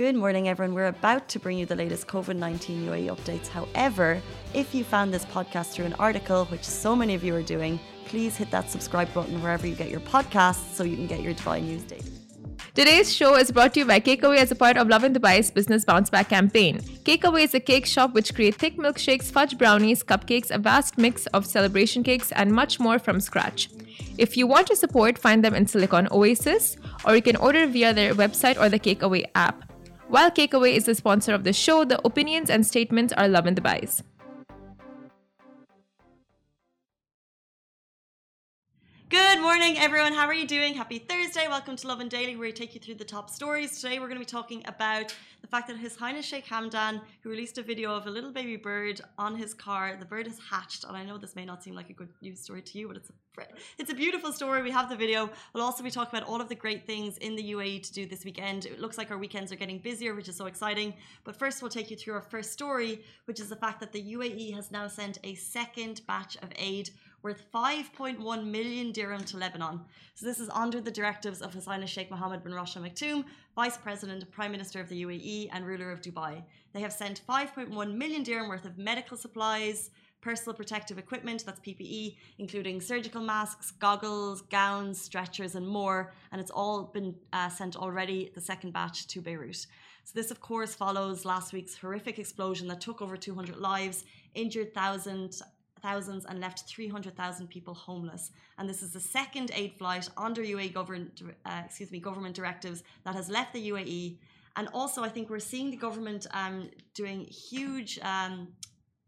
Good morning, everyone. We're about to bring you the latest COVID 19 UAE updates. However, if you found this podcast through an article, which so many of you are doing, please hit that subscribe button wherever you get your podcasts so you can get your Dubai news daily. Today's show is brought to you by Cakeaway as a part of Lovin Dubai's Business Bounce Back campaign. Cakeaway is a cake shop which create thick milkshakes, fudge brownies, cupcakes, a vast mix of celebration cakes, and much more from scratch. If you want to support, find them in Silicon Oasis, or you can order via their website or the Cakeaway app. While Cakeaway is the sponsor of the show, the opinions and statements are Lovin the Dubai's. Good morning, everyone. How are you doing? Happy Thursday. Welcome to Lovin Daily, where we take you through the top stories. Today, we're going to be talking about the fact that His Highness Sheikh Hamdan, who released a video of a little baby bird on his car, the bird has hatched. And I know this may not seem like a good news story to you, but it's a it's a beautiful story. We have the video. We'll also be talking about all of the great things in the UAE to do this weekend. It looks like our weekends are getting busier, which is so exciting. But first, we'll take you through our first story, which is the fact that the UAE has now sent a second batch of aid worth 5.1 million dirham to Lebanon. So this is under the directives of His Highness Sheikh Mohammed bin Rashid Al Maktoum, Vice President, Prime Minister of the UAE, and ruler of Dubai. They have sent 5.1 million dirham worth of medical supplies, personal protective equipment, that's PPE, including surgical masks, goggles, gowns, stretchers, and more. And it's all been uh, sent already, the second batch, to Beirut. So, this, of course, follows last week's horrific explosion that took over 200 lives, injured thousands, thousands and left 300,000 people homeless. And this is the second aid flight under UAE government, uh, excuse me, government directives that has left the UAE. And also, I think we're seeing the government um, doing huge, um,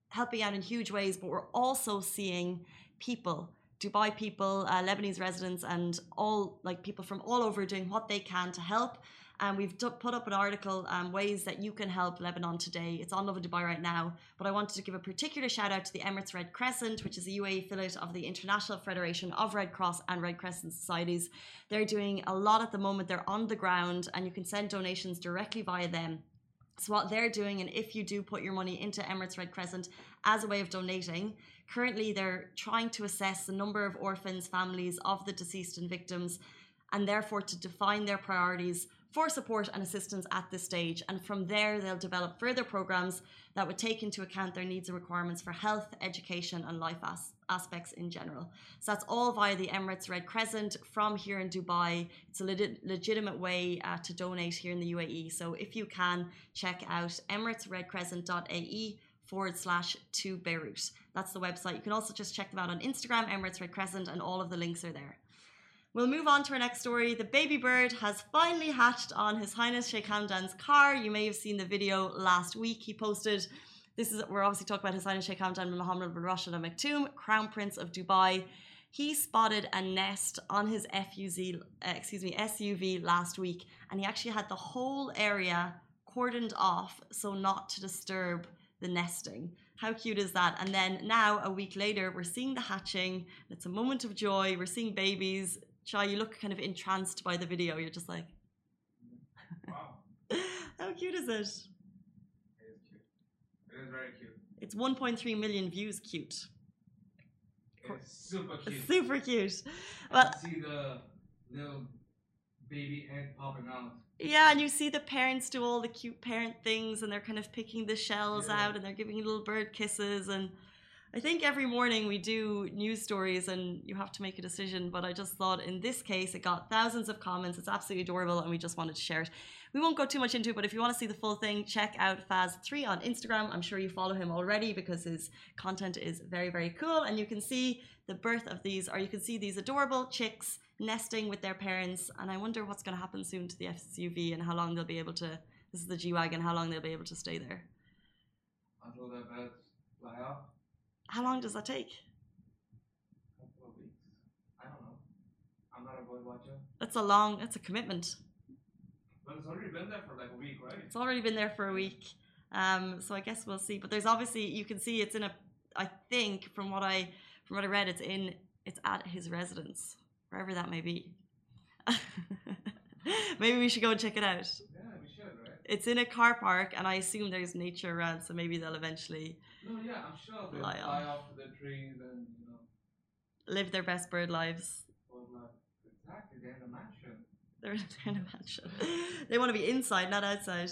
helping out in huge ways, but we're also seeing people. Dubai people, uh, Lebanese residents, and all like people from all over doing what they can to help and we've put up an article um, ways that you can help Lebanon today. It's on Lovin Dubai right now, but I wanted to give a particular shout out to the Emirates Red Crescent, which is a UAE affiliate of the International Federation of Red Cross and Red Crescent Societies. They're doing a lot at the moment. They're on the ground, and you can send donations directly via them. So what they're doing, and if you do put your money into Emirates Red Crescent as a way of donating, currently they're trying to assess the number of orphans, families of the deceased and victims, and therefore to define their priorities for support and assistance at this stage. And from there, they'll develop further programs that would take into account their needs and requirements for health, education, and life as- aspects in general. So that's all via the Emirates Red Crescent from here in Dubai. It's a le- legitimate way uh, to donate here in the UAE. So if you can, check out emiratesredcrescent.ae forward slash to Beirut. That's the website. You can also just check them out on Instagram, Emirates Red Crescent, and all of the links are there. We'll move on to our next story. The baby bird has finally hatched on His Highness Sheikh Hamdan's car. You may have seen the video last week. He posted, this is, we're obviously talking about His Highness Sheikh Hamdan bin Mohammed bin Rashid Al Maktoum, Crown Prince of Dubai. He spotted a nest on his FUZ, uh, excuse me, SUV last week, and he actually had the whole area cordoned off so not to disturb the nesting. How cute is that? And then now, a week later, we're seeing the hatching. It's a moment of joy. We're seeing babies. Shai, you look kind of entranced by the video. You're just like, wow. How cute is it? It is cute. It is very cute. It's 1.3 million views. Cute. It's super cute. It's super cute. Well, see the little baby head popping out. yeah, and you see the parents do all the cute parent things, and they're kind of picking the shells Yeah. out, and they're giving little bird kisses, and I think every morning we do news stories and you have to make a decision, but I just thought in this case it got thousands of comments. It's absolutely adorable and we just wanted to share it. We won't go too much into it, but if you want to see the full thing, check out Faz3 on Instagram. I'm sure you follow him already because his content is very, very cool. And you can see the birth of these, or you can see these adorable chicks nesting with their parents. And I wonder what's going to happen soon to the SUV and how long they'll be able to. This is the G Wagon, how long they'll be able to stay there. Until the birds fly off. How long does that take? Couple of weeks. I don't know. I'm not a bird watcher. That's a long, that's a commitment. But it's already been there for like a week, right? It's already been there for a week. Um, so I guess we'll see. But there's obviously you can see it's in a I think from what I from what I read, it's in it's at his residence, wherever that may be. maybe we should go and check it out. Yeah, we should, right? It's in a car park and I assume there's nature around, so maybe they'll eventually No, yeah, I'm sure they'll Fly off. off the trees and you know, live their best bird lives. bird life. Exactly, they're in a mansion. They're in a mansion. They want to be inside, not outside.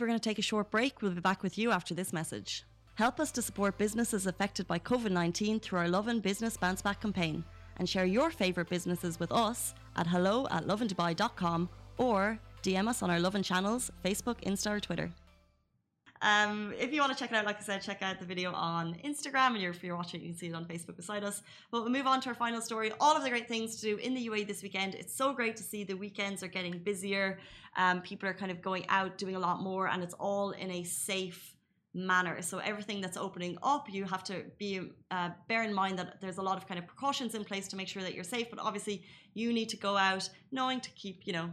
We're going to take a short break. We'll be back with you after this message. Help us to support businesses affected by COVID 19 through our Lovin Business Bounce Back campaign and share your favourite businesses with us at hello at lovindubai.com or DM us on our Lovin channels, Facebook, Insta, or Twitter. Um, if you want to check it out, like I said, check out the video on Instagram, and if you're watching, you can see it on Facebook beside us. But we'll move on to our final story. All of the great things to do in the UAE this weekend. It's so great to see the weekends are getting busier. Um, people are kind of going out, doing a lot more, and it's all in a safe manner. So everything that's opening up, you have to be uh, bear in mind that there's a lot of kind of precautions in place to make sure that you're safe. But obviously, you need to go out knowing to keep, you know,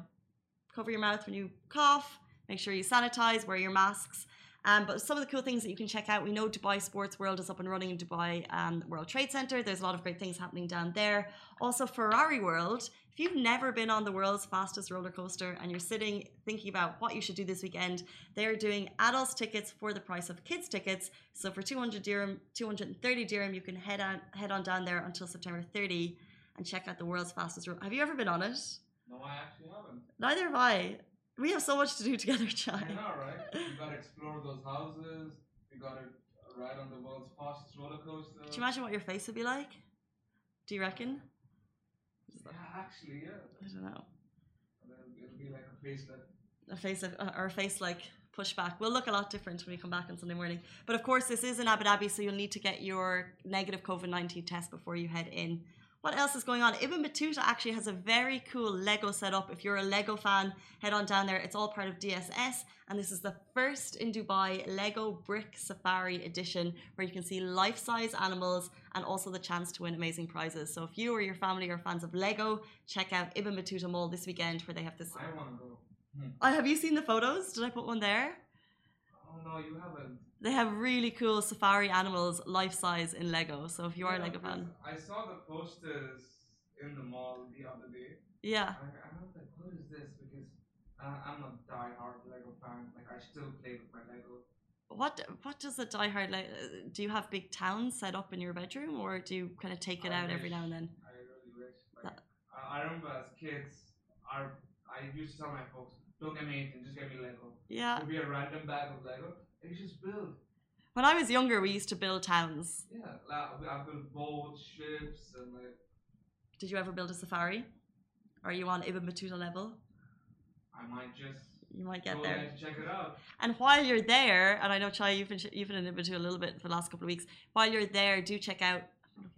cover your mouth when you cough. Make sure you sanitize, wear your masks. Um, but some of the cool things that you can check out, we know Dubai Sports World is up and running in Dubai um, World Trade Center. There's a lot of great things happening down there. Also, Ferrari World. If you've never been on the world's fastest roller coaster and you're sitting thinking about what you should do this weekend, they're doing adults tickets for the price of kids tickets. So for 200 dirham, 230 dirham, you can head on head on down there until September 30 and check out the world's fastest. Have you ever been on it? No, I actually haven't. Neither have I. We have so much to do together, I Chai. know, right? You gotta explore those houses. You gotta ride on the world's fastest roller coaster. Can you imagine what your face would be like? Do you reckon? Yeah, actually, yeah. I don't know. It'll be like a facelift. A face of, uh, or a face like pushback will look a lot different when we come back on Sunday morning. But of course, this is in Abu Dhabi, so you'll need to get your negative COVID 19 test before you head in. What else is going on? Ibn Battuta actually has a very cool Lego setup. If you're a Lego fan, head on down there. It's all part of DSS, and this is the first in Dubai Lego Brick Safari Edition, where you can see life size animals and also the chance to win amazing prizes. So if you or your family are fans of Lego, check out Ibn Battuta Mall this weekend, where they have this. I wanna go. Hmm. Uh, have you seen the photos? Did I put one there? Oh no, you haven't. They have really cool safari animals, life size in Lego. So if you are a Lego fan, I saw the posters in the mall the other day. yeah. I, I was like, what is this? Because uh, I'm a die-hard Lego fan. Like, I still play with my Lego. What what does a diehard like? uh, Do you have big towns set up in your bedroom, or do you kind of take it I out every now and then? I really wish. Like, I, I remember as kids, our, used to tell my folks, don't get me anything, just get me Lego. Yeah. It'd be a random bag of Lego, and you just build. When I was younger, we used to build towns. Yeah, like, I built boats, ships, and like, Did you ever build a safari? Are you on Ibn Battuta level? I might just You might get go there. check it out. And while you're there, and I know Chai, you've been you've been in Ibn Battuta a little bit for the last couple of weeks. While you're there, do check out.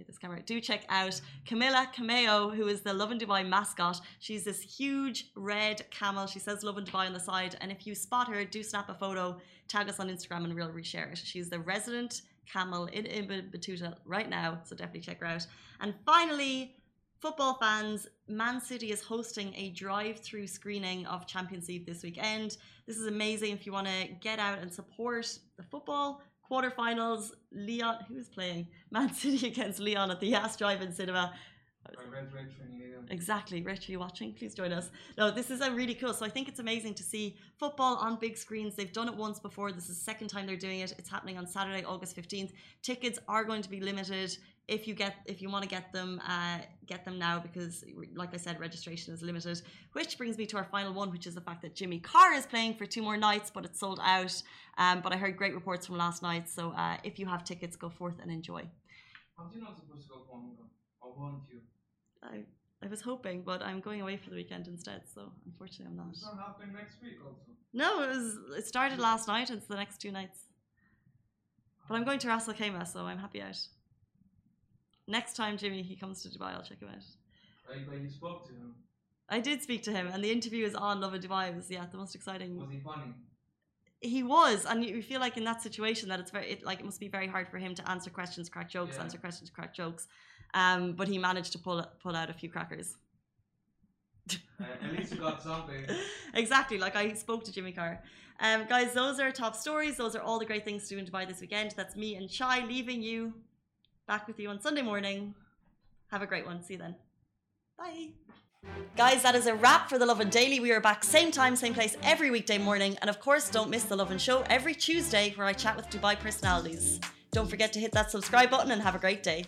This camera. Do check out Camilla Cameo, who is the Lovin Dubai mascot. She's this huge red camel. She says Lovin Dubai on the side. And if you spot her, do snap a photo, tag us on Instagram, and we'll reshare it. She's the resident camel in Ibn Battuta right now. So definitely check her out. And finally, Football fans, Man City is hosting a drive through screening of Champions League this weekend. This is amazing if you want to get out and support the football. Quarterfinals, Lyon, who is playing? Man City against Lyon at the Yas Drive in Cinema. Red Exactly. Rich, are you watching? Please join us. No, this is a really cool. So I think it's amazing to see football on big screens. They've done it once before. This is the second time they're doing it. It's happening on Saturday, August 15th. Tickets are going to be limited. If you get if you want to get them, uh, get them now because like I said, registration is limited. Which brings me to our final one, which is the fact that Jimmy Carr is playing for two more nights, but it's sold out. Um, but I heard great reports from last night. So uh, if you have tickets, go forth and enjoy. You not supposed to go Kong? Or weren't you? I I was hoping, but I'm going away for the weekend instead. So unfortunately, I'm not. It's not happening next week also. No, it was. It started last night. It's the next two nights. But I'm going to Ras Al so I'm happy out. Next time Jimmy he comes to Dubai, I'll check him out. Like, like you spoke to him. I did speak to him, and the interview is on Lovin Dubai. It was yeah the most exciting. Was he funny? He was, and you you feel like in that situation that it's very it, like it must be very hard for him to answer questions, crack jokes, Yeah. answer questions, crack jokes. Um, but he managed to pull pull out a few crackers. Uh, at least you got something. exactly. Like I spoke to Jimmy Carr. Um, guys, those are top stories. Those are all the great things to do in Dubai this weekend. That's me and Chai leaving you. Back with you on Sunday morning. Have a great one. See you then. Bye. Guys, that is a wrap for the Lovin Daily. We are back same time, same place every weekday morning. And of course, don't miss the Lovin Show every Tuesday where I chat with Dubai personalities. Don't forget to hit that subscribe button and have a great day.